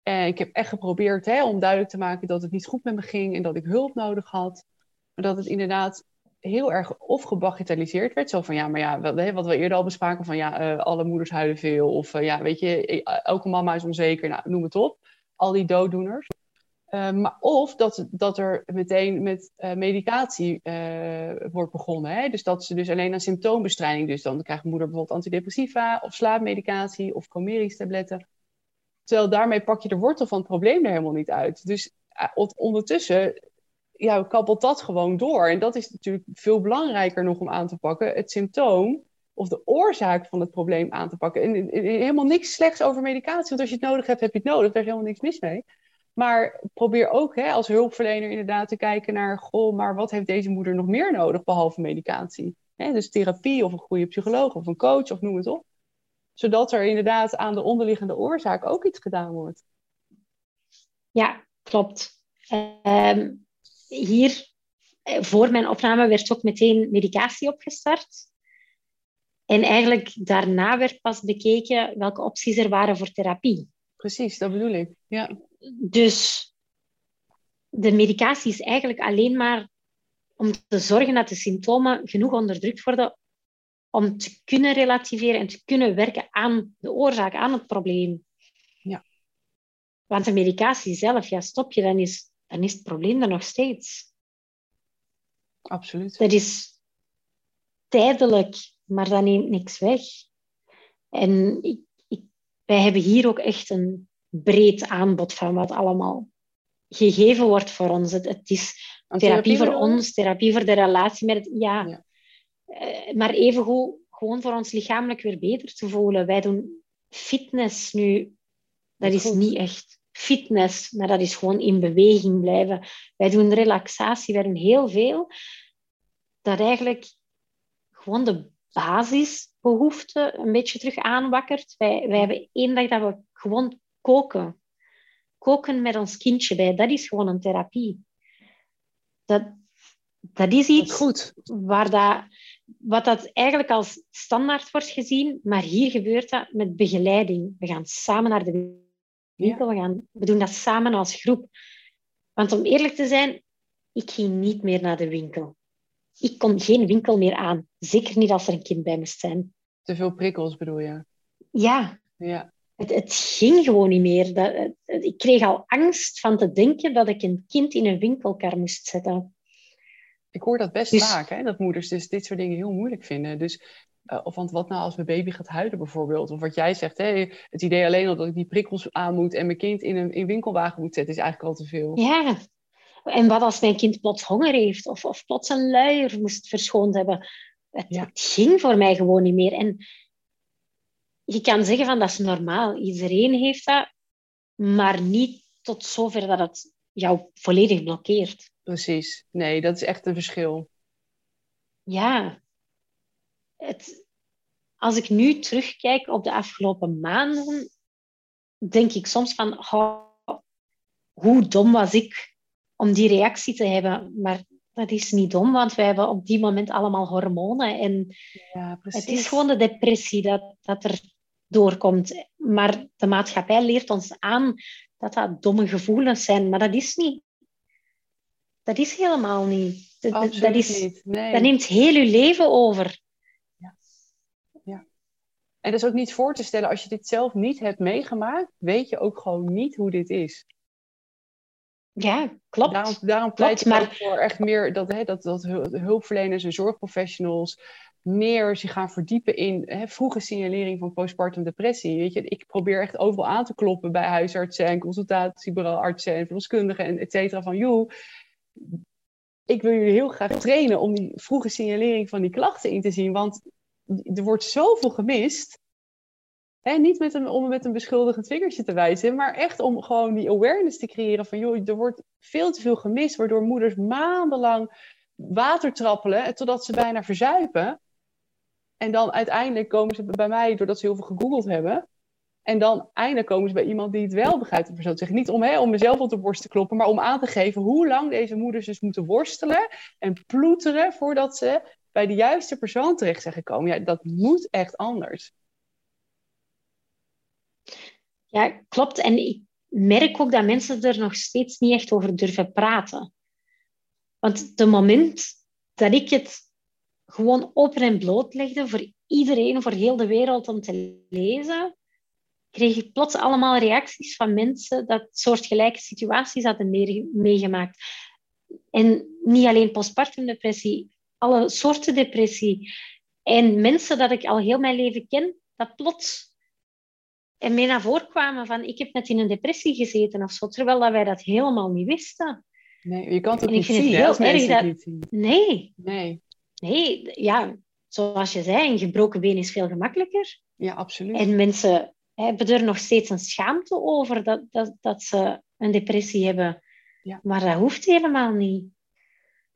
En ik heb echt geprobeerd hè, om duidelijk te maken dat het niet goed met me ging en dat ik hulp nodig had. Maar dat het inderdaad heel erg of gebagitaliseerd werd. Zo van ja, maar ja, wat, we eerder al bespraken van ja, uh, alle moeders huilen veel. Of uh, ja, weet je, e, elke mama is onzeker. Nou, noem het op. Al die dooddoeners. Maar of dat, dat er meteen met medicatie wordt begonnen. Hè? Dus dat ze dus alleen aan symptoombestrijding. Dus dan krijgt moeder bijvoorbeeld antidepressiva of slaapmedicatie of Comeris-tabletten. Terwijl daarmee pak je de wortel van het probleem er helemaal niet uit. Dus ondertussen ja, kabbelt dat gewoon door. En dat is natuurlijk veel belangrijker nog om aan te pakken. Het symptoom of de oorzaak van het probleem aan te pakken. En, helemaal niks slechts over medicatie. Want als je het nodig hebt, heb je het nodig. Daar is helemaal niks mis mee. Maar probeer ook hè, als hulpverlener inderdaad te kijken naar... Goh, maar wat heeft deze moeder nog meer nodig behalve medicatie? Hè, dus therapie of een goede psycholoog of een coach of noem het op. Zodat er inderdaad aan de onderliggende oorzaak ook iets gedaan wordt.
Ja, klopt. Um, hier, eh, voor mijn opname, werd ook meteen medicatie opgestart. En eigenlijk daarna werd pas bekeken welke opties er waren voor therapie.
Precies, dat bedoel ik. Ja.
Dus de medicatie is eigenlijk alleen maar om te zorgen dat de symptomen genoeg onderdrukt worden om te kunnen relativeren en te kunnen werken aan de oorzaak, aan het probleem.
Ja.
Want de medicatie zelf, ja, stop je, dan is, dan is het probleem er nog steeds.
Absoluut.
Dat is tijdelijk, maar dat neemt niks weg. En ik, ik, wij hebben hier ook echt een breed aanbod van wat allemaal gegeven wordt voor ons. Het, het is therapie, voor ons, therapie voor de relatie met het... Ja, ja. Uh, maar evengoed gewoon voor ons lichamelijk weer beter te voelen. Wij doen fitness nu. Dat is niet echt fitness, maar dat is gewoon in beweging blijven. Wij doen relaxatie, wij doen heel veel. Dat eigenlijk gewoon de basisbehoeften een beetje terug aanwakkert. Wij, wij hebben één dag dat we gewoon koken. Koken met ons kindje bij, dat is gewoon een therapie. Dat, dat is iets
goed.
waar dat, wat dat eigenlijk als standaard wordt gezien, maar hier gebeurt dat met begeleiding. We gaan samen naar de winkel, we, gaan, we doen dat samen als groep. Want om eerlijk te zijn, ik ging niet meer naar de winkel. Ik kon geen winkel meer aan. Zeker niet als er een kind bij me zijn.
Te veel prikkels bedoel je?
Ja.
ja.
Het, het ging gewoon niet meer. Dat, ik kreeg al angst van te denken dat ik een kind in een winkelkar moest zetten.
Ik hoor dat best dus, vaak, hè? dat moeders dus dit soort dingen heel moeilijk vinden. Dus, uh, of want wat nou als mijn baby gaat huilen bijvoorbeeld? Of wat jij zegt, hè? het idee alleen al dat ik die prikkels aan moet en mijn kind in een in winkelwagen moet zetten, is eigenlijk al te veel.
Ja, en wat als mijn kind plots honger heeft of, of plots een luier moest verschoond hebben? Het, ja. het ging voor mij gewoon niet meer. En je kan zeggen van dat is normaal, iedereen heeft dat, maar niet tot zover dat het jou volledig blokkeert.
Precies. Nee, dat is echt een verschil.
Ja. Het, als ik nu terugkijk op de afgelopen maanden, denk ik soms van, oh, hoe dom was ik om die reactie te hebben. Maar dat is niet dom, want wij hebben op die moment allemaal hormonen. En ja, het is gewoon de depressie dat, dat er doorkomt. Maar de maatschappij leert ons aan dat dat domme gevoelens zijn. Maar dat is niet. Dat is helemaal niet. Dat, dat, is, niet. Nee. dat neemt heel je leven over.
En dat is ook niet voor te stellen, als je dit zelf niet hebt meegemaakt, weet je ook gewoon niet hoe dit is.
Ja, klopt.
Daarom, daarom pleit ik maar... voor echt meer dat, hè, dat, dat hulpverleners en zorgprofessionals meer zich gaan verdiepen in hè, vroege signalering van postpartum depressie. Weet je, ik probeer echt overal aan te kloppen bij huisartsen en consultatiebureauartsen en verloskundigen en et cetera. Van joh, ik wil jullie heel graag trainen om die vroege signalering van die klachten in te zien. Want er wordt zoveel gemist. Niet met een, om met een beschuldigend vingertje te wijzen, maar echt om gewoon die awareness te creëren van joh, er wordt veel te veel gemist, waardoor moeders maandenlang water trappelen totdat ze bijna verzuipen. En dan uiteindelijk komen ze bij mij doordat ze heel veel gegoogeld hebben. En dan eindelijk komen ze bij iemand die het wel begrijpt. Zeggen. Niet om, hè, om mezelf op de borst te kloppen, maar om aan te geven hoe lang deze moeders dus moeten worstelen en ploeteren voordat ze bij de juiste persoon terecht zijn gekomen. Ja, dat moet echt anders.
Ja, klopt. En ik merk ook dat mensen er nog steeds niet echt over durven praten. Want het moment dat ik het gewoon open en bloot legde voor iedereen, voor heel de wereld om te lezen, kreeg ik plots allemaal reacties van mensen dat soortgelijke situaties hadden meegemaakt. En niet alleen postpartum depressie, alle soorten depressie. En mensen dat ik al heel mijn leven ken, dat plots en mee naar voren kwamen van ik heb net in een depressie gezeten of zo, terwijl dat wij dat helemaal niet wisten.
Nee, je kan het ook niet zien, het heel erg dat... niet zien.
Nee.
Nee.
Nee, ja, zoals je zei, een gebroken been is veel gemakkelijker.
Ja, absoluut.
En mensen hebben er nog steeds een schaamte over dat, dat, dat ze een depressie hebben. Ja. Maar dat hoeft helemaal niet.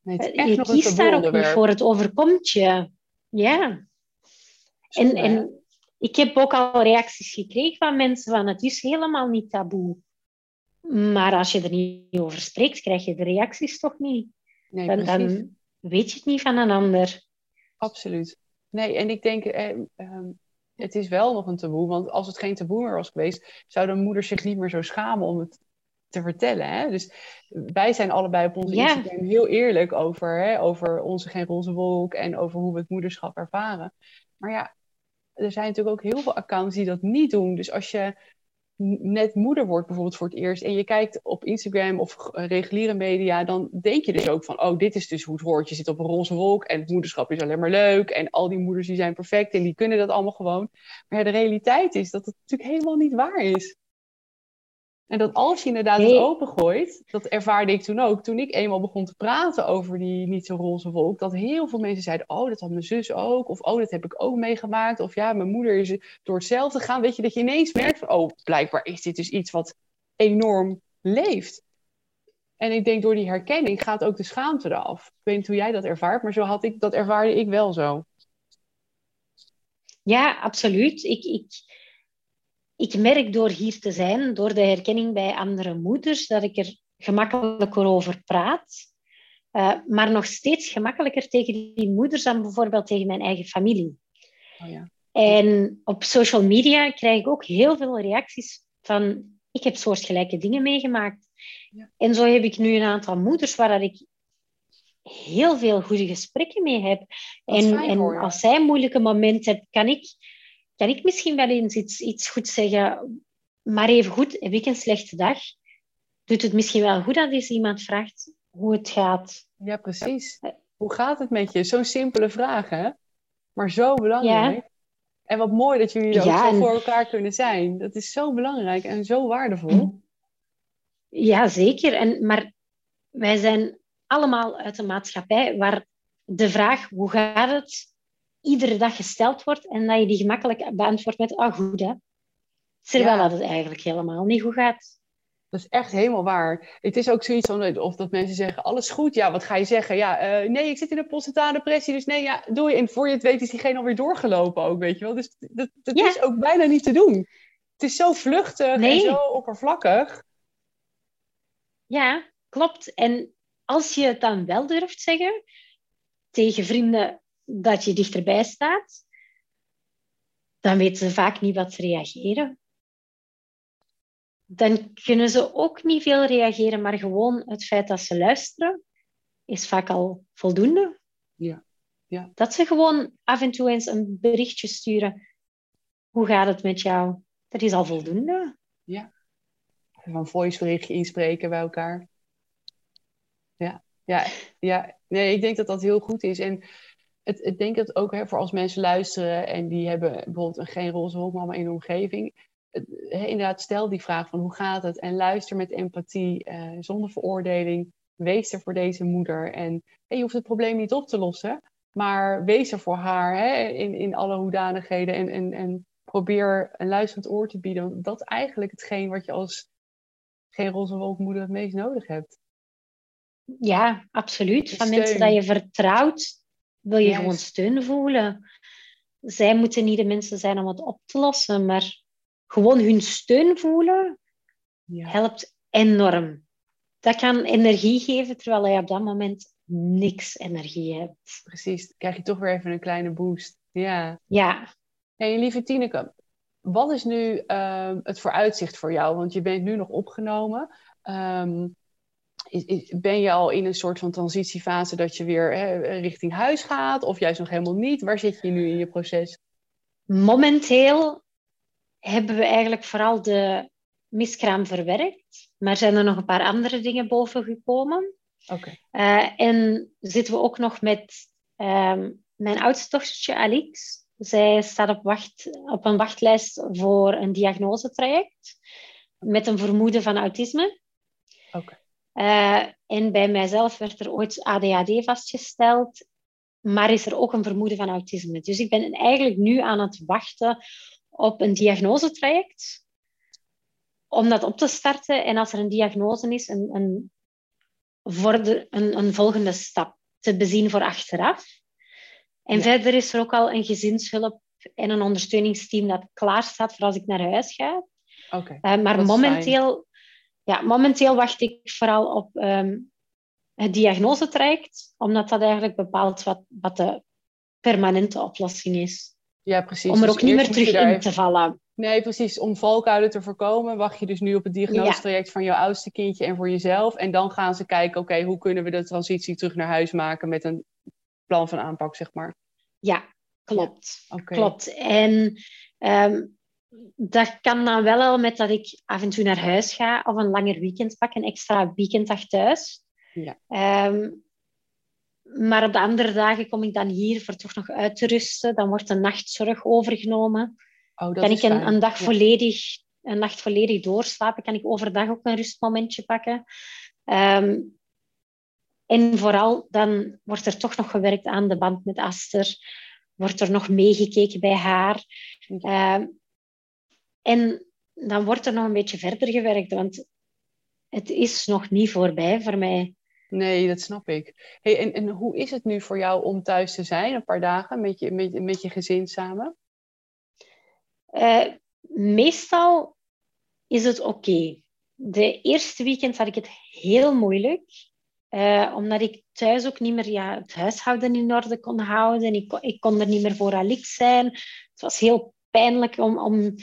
Nee, echt je kiest daar ook niet
voor, het overkomt je. Ja. En, en ik heb ook al reacties gekregen van mensen van het is helemaal niet taboe. Maar als je er niet over spreekt, krijg je de reacties toch niet.
Nee, dan,
dan, weet je het niet van een ander.
Absoluut. Nee, en ik denk, eh, eh, het is wel nog een taboe. Want als het geen taboe meer was geweest, zouden moeders zich niet meer zo schamen om het te vertellen. Hè? Dus wij zijn allebei op onze. Instagram heel eerlijk over, hè, over onze geen roze wolk en over hoe we het moederschap ervaren. Maar ja, er zijn natuurlijk ook heel veel accounts die dat niet doen. Dus als je net moeder wordt bijvoorbeeld voor het eerst en je kijkt op Instagram of reguliere media, dan denk je dus ook van, oh, dit is dus hoe het hoort. Je zit op een roze wolk en het moederschap is alleen maar leuk en al die moeders die zijn perfect en die kunnen dat allemaal gewoon. Maar ja, de realiteit is dat het natuurlijk helemaal niet waar is. En dat als je inderdaad nee. het opengooit, dat ervaarde ik toen ook, toen ik eenmaal begon te praten over die niet zo roze wolk, dat heel veel mensen zeiden, oh, dat had mijn zus ook, of oh, dat heb ik ook meegemaakt, of ja, mijn moeder is door hetzelfde gegaan. Weet je, dat je ineens merkt van, oh, blijkbaar is dit dus iets wat enorm leeft. En ik denk door die herkenning gaat ook de schaamte eraf. Ik weet niet hoe jij dat ervaart, maar zo had ik, dat ervaarde ik wel zo.
Ja, absoluut. Ik, ik, ik merk door hier te zijn, door de herkenning bij andere moeders, dat ik er gemakkelijker over praat. Uh, maar nog steeds gemakkelijker tegen die moeders dan bijvoorbeeld tegen mijn eigen familie. Oh ja. En op social media krijg ik ook heel veel reacties van ik heb soortgelijke dingen meegemaakt. Ja. En zo heb ik nu een aantal moeders waar ik heel veel goede gesprekken mee heb. En, en als zij moeilijke moment hebben, kan ik kan ik misschien wel eens iets, iets goed zeggen, maar even goed, heb ik een slechte dag? Doet het misschien wel goed dat eens iemand vraagt hoe het gaat?
Ja, precies. Hoe gaat het met je? Zo'n simpele vraag, hè? Maar zo belangrijk. Ja. En wat mooi dat jullie ook zo voor elkaar kunnen zijn. Dat is zo belangrijk en zo waardevol.
Ja, zeker. En, maar wij zijn allemaal uit een maatschappij waar de vraag hoe gaat het iedere dag gesteld wordt en dat je die gemakkelijk beantwoordt met ah goed hè. Terwijl ja. dat het eigenlijk helemaal niet goed gaat.
Dat is echt helemaal waar. Het is ook zoiets van, of dat mensen zeggen, alles goed. Ja, wat ga je zeggen? Ja, uh, nee, ik zit in een postnatale depressie, dus nee, ja, doe je. En voor je het weet is diegene alweer doorgelopen ook, weet je wel. Dus dat, dat ja. is ook bijna niet te doen. Het is zo vluchtig nee. en zo oppervlakkig.
Ja, klopt. En als je het dan wel durft zeggen tegen vrienden dat je dichterbij staat, dan weten ze vaak niet wat ze reageren. Dan kunnen ze ook niet veel reageren, maar gewoon het feit dat ze luisteren is vaak al voldoende.
Ja. Ja.
Dat ze gewoon af en toe eens een berichtje sturen. Hoe gaat het met jou? Dat is al voldoende.
Ja. Een voiceberichtje inspreken bij elkaar. Ja, ja, ja. Nee, ik denk dat dat heel goed is. En het, ik denk dat ook hè, voor als mensen luisteren en die hebben bijvoorbeeld een geen roze wolkmama in de omgeving. hè, inderdaad, stel die vraag van hoe gaat het? En luister met empathie, eh, zonder veroordeling. Wees er voor deze moeder. En hè, je hoeft het probleem niet op te lossen, maar wees er voor haar hè, in, in alle hoedanigheden. En, en, en probeer een luisterend oor te bieden. Want dat is eigenlijk hetgeen wat je als geen roze wolkmoeder het meest nodig hebt.
Ja, absoluut. Van mensen dat je vertrouwt, wil je gewoon steun voelen. Zij moeten niet de mensen zijn om het op te lossen, maar gewoon hun steun voelen ja. helpt enorm. Dat kan energie geven, terwijl je op dat moment niks energie hebt.
Precies, dan krijg je toch weer even een kleine boost. Ja.
Ja.
En lieve Tineke, wat is nu uh, het vooruitzicht voor jou? Want je bent nu nog opgenomen. Um, ben je al in een soort van transitiefase dat je weer hè, richting huis gaat? Of juist nog helemaal niet? Waar zit je nu in je proces?
Momenteel hebben we eigenlijk vooral de miskraam verwerkt. Maar zijn er nog een paar andere dingen boven gekomen.
Okay.
Uh, en zitten we ook nog met uh, mijn oudste dochtertje Alix. Zij staat op, wacht, op een wachtlijst voor een diagnosetraject met een vermoeden van autisme.
Okay.
Uh, en bij mijzelf werd er ooit ADHD vastgesteld, maar is er ook een vermoeden van autisme. Dus ik ben eigenlijk nu aan het wachten op een diagnosetraject om dat op te starten. En als er een diagnose is, een, een, een, een volgende stap te bezien voor achteraf. En verder is er ook al een gezinshulp en een ondersteuningsteam dat klaar staat voor als ik naar huis ga.
Okay,
uh, maar momenteel ja, momenteel wacht ik vooral op um, het diagnosetraject, omdat dat eigenlijk bepaalt wat, wat de permanente oplossing is.
Ja, precies.
Om er dus ook niet meer terug in te vallen.
Nee, precies. Om valkuilen te voorkomen, wacht je dus nu op het diagnosetraject van jouw oudste kindje en voor jezelf. En dan gaan ze kijken, oké, hoe kunnen we de transitie terug naar huis maken met een plan van aanpak, zeg maar.
Ja, klopt. Klopt. En um, dat kan dan wel al met dat ik af en toe naar huis ga of een langer weekend pak, een extra weekenddag thuis.
Ja.
Ehm, maar op de andere dagen kom ik dan hier voor toch nog uit te rusten. Dan wordt de nachtzorg overgenomen.
Oh, dat
kan ik een, een dag
Ja.
volledig, een nacht volledig doorslapen? Kan ik overdag ook een rustmomentje pakken? Ehm, en vooral dan wordt er toch nog gewerkt aan de band met Aster. Wordt er nog meegekeken bij haar. En dan wordt er nog een beetje verder gewerkt, want het is nog niet voorbij voor mij.
Nee, dat snap ik. Hey, en, en hoe is het nu voor jou om thuis te zijn, een paar dagen, met je, met, met je gezin samen?
Eh, meestal is het oké. De eerste weekend had ik het heel moeilijk. eh, omdat ik thuis ook niet meer ja, het huishouden in orde kon houden. Ik, kon- ik kon er niet meer voor Alix zijn. Het was heel pijnlijk om, om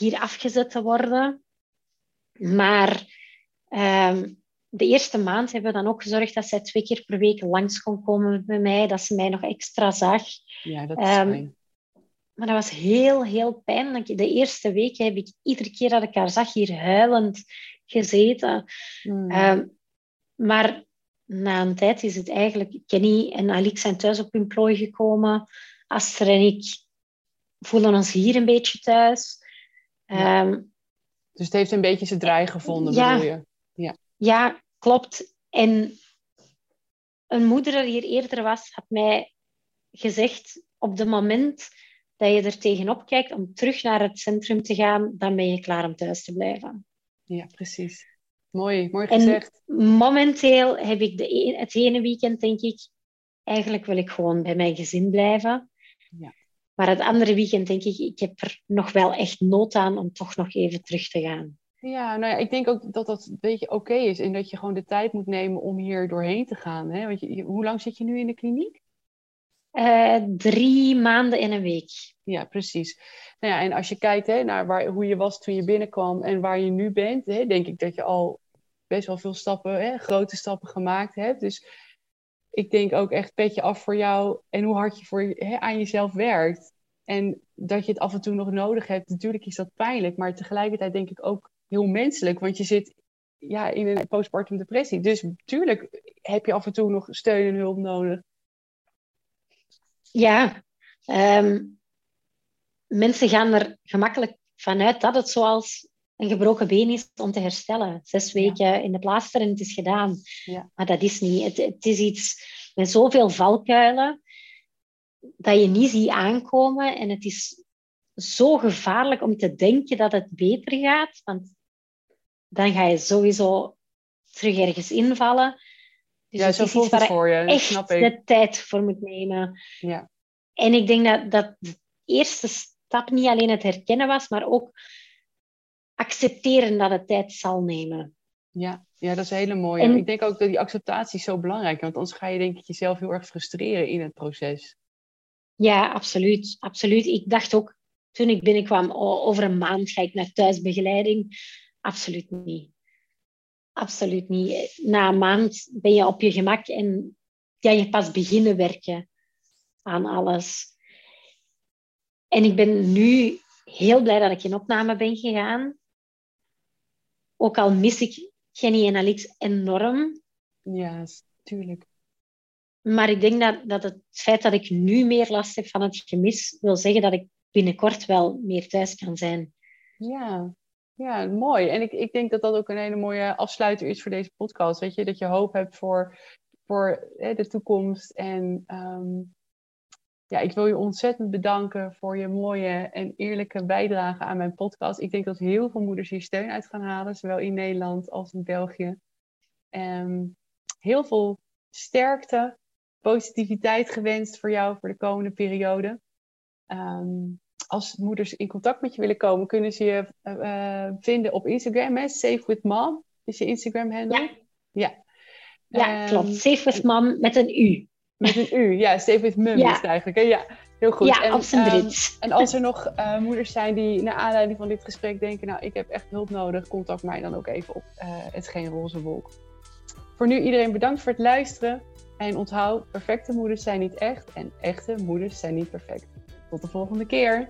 hier afgezet te worden. Maar ehm, de eerste maand hebben we dan ook gezorgd dat zij twee keer per week langs kon komen bij mij. Dat ze mij nog extra zag.
Ja, dat is fijn.
Maar dat was heel, heel pijnlijk. De eerste weken heb ik iedere keer dat ik haar zag hier huilend gezeten.
Mm.
Ehm, maar na een tijd is het eigenlijk... Kenny en Alix zijn thuis op hun plooi gekomen. Aster en ik voelen ons hier een beetje thuis.
Ja.
Ehm,
dus het heeft een beetje zijn draai gevonden,
ja.
bedoel je?
Ja, klopt. En een moeder die hier eerder was, had mij gezegd: op het moment dat je er tegenop kijkt om terug naar het centrum te gaan, dan ben je klaar om thuis te blijven.
Ja, precies. Mooi, mooi
En-
gezegd.
Momenteel heb ik de e- het ene weekend, denk ik, eigenlijk wil ik gewoon bij mijn gezin blijven.
Ja.
Maar het andere weekend denk ik, ik heb er nog wel echt nood aan om toch nog even terug te gaan.
Ja, nou ja, ik denk ook dat dat een beetje oké is en dat je gewoon de tijd moet nemen om hier doorheen te gaan. Hè? Want je, je- hoe lang zit je nu in de kliniek?
Eh, drie maanden en een week.
Ja, precies. Nou ja, en als je kijkt hè, naar waar, hoe je was toen je binnenkwam en waar je nu bent, hè, denk ik dat je al best wel veel stappen, hè, grote stappen gemaakt hebt. Dus ik denk ook echt petje af voor jou en hoe hard je voor, aan jezelf werkt. En dat je het af en toe nog nodig hebt. Natuurlijk is dat pijnlijk, maar tegelijkertijd denk ik ook heel menselijk. Want je zit ja, in een postpartum depressie. Dus natuurlijk heb je af en toe nog steun en hulp nodig.
Ja, ehm, mensen gaan er gemakkelijk vanuit dat het zoals een gebroken been is om te herstellen. Zes weken in de plaaster en het is gedaan.
Ja.
Maar dat is niet. Het, het is iets met zoveel valkuilen dat je niet ziet aankomen. En het is zo gevaarlijk om te denken dat het beter gaat. Want dan ga je sowieso terug ergens invallen. Dus
ja,
het
zo
is iets
voelt
waar
het voor je.
Echt
snap ik.
de tijd voor moet nemen.
Ja.
En ik denk dat, dat de eerste stap niet alleen het herkennen was, maar ook accepteren dat het tijd zal nemen.
Ja, ja, dat is hele mooie.
En-
Ik denk ook dat die acceptatie zo belangrijk is. Want anders ga je denk ik jezelf heel erg frustreren in het proces.
Ja, absoluut. absoluut. Ik dacht ook toen ik binnenkwam, over een maand ga ik naar thuisbegeleiding. Absoluut niet. Absoluut niet. Na een maand ben je op je gemak en kan je pas beginnen werken aan alles. En ik ben nu heel blij dat ik in opname ben gegaan. Ook al mis ik Jenny en Alix enorm.
Ja, tuurlijk.
Maar ik denk dat, dat het feit dat ik nu meer last heb van het gemis, wil zeggen dat ik binnenkort wel meer thuis kan zijn.
Ja, ja mooi. En ik, ik denk dat dat ook een hele mooie afsluiter is voor deze podcast. Weet je, dat je hoop hebt voor, voor hè, de toekomst. En ehm, ja, ik wil je ontzettend bedanken voor je mooie en eerlijke bijdrage aan mijn podcast. Ik denk dat heel veel moeders hier steun uit gaan halen, zowel in Nederland als in België. Ehm, heel veel sterkte, positiviteit gewenst voor jou voor de komende periode. Ehm, als moeders in contact met je willen komen, kunnen ze je eh, eh, vinden op Instagram. Hè? Safe with Mom is je Instagram-handle.
Ja.
Ja.
Ja,
Ehm,
klopt. Safe with mom met een U.
Met een U, ja. Stefan Mum is het eigenlijk. Hè? Ja, heel goed.
Ja,
en, ehm, En als er nog eh, moeders zijn die naar aanleiding van dit gesprek denken... nou, ik heb echt hulp nodig, contact mij dan ook even op eh, Het Geen Roze Wolk. Voor nu iedereen bedankt voor het luisteren. En onthoud, perfecte moeders zijn niet echt en echte moeders zijn niet perfect. Tot de volgende keer.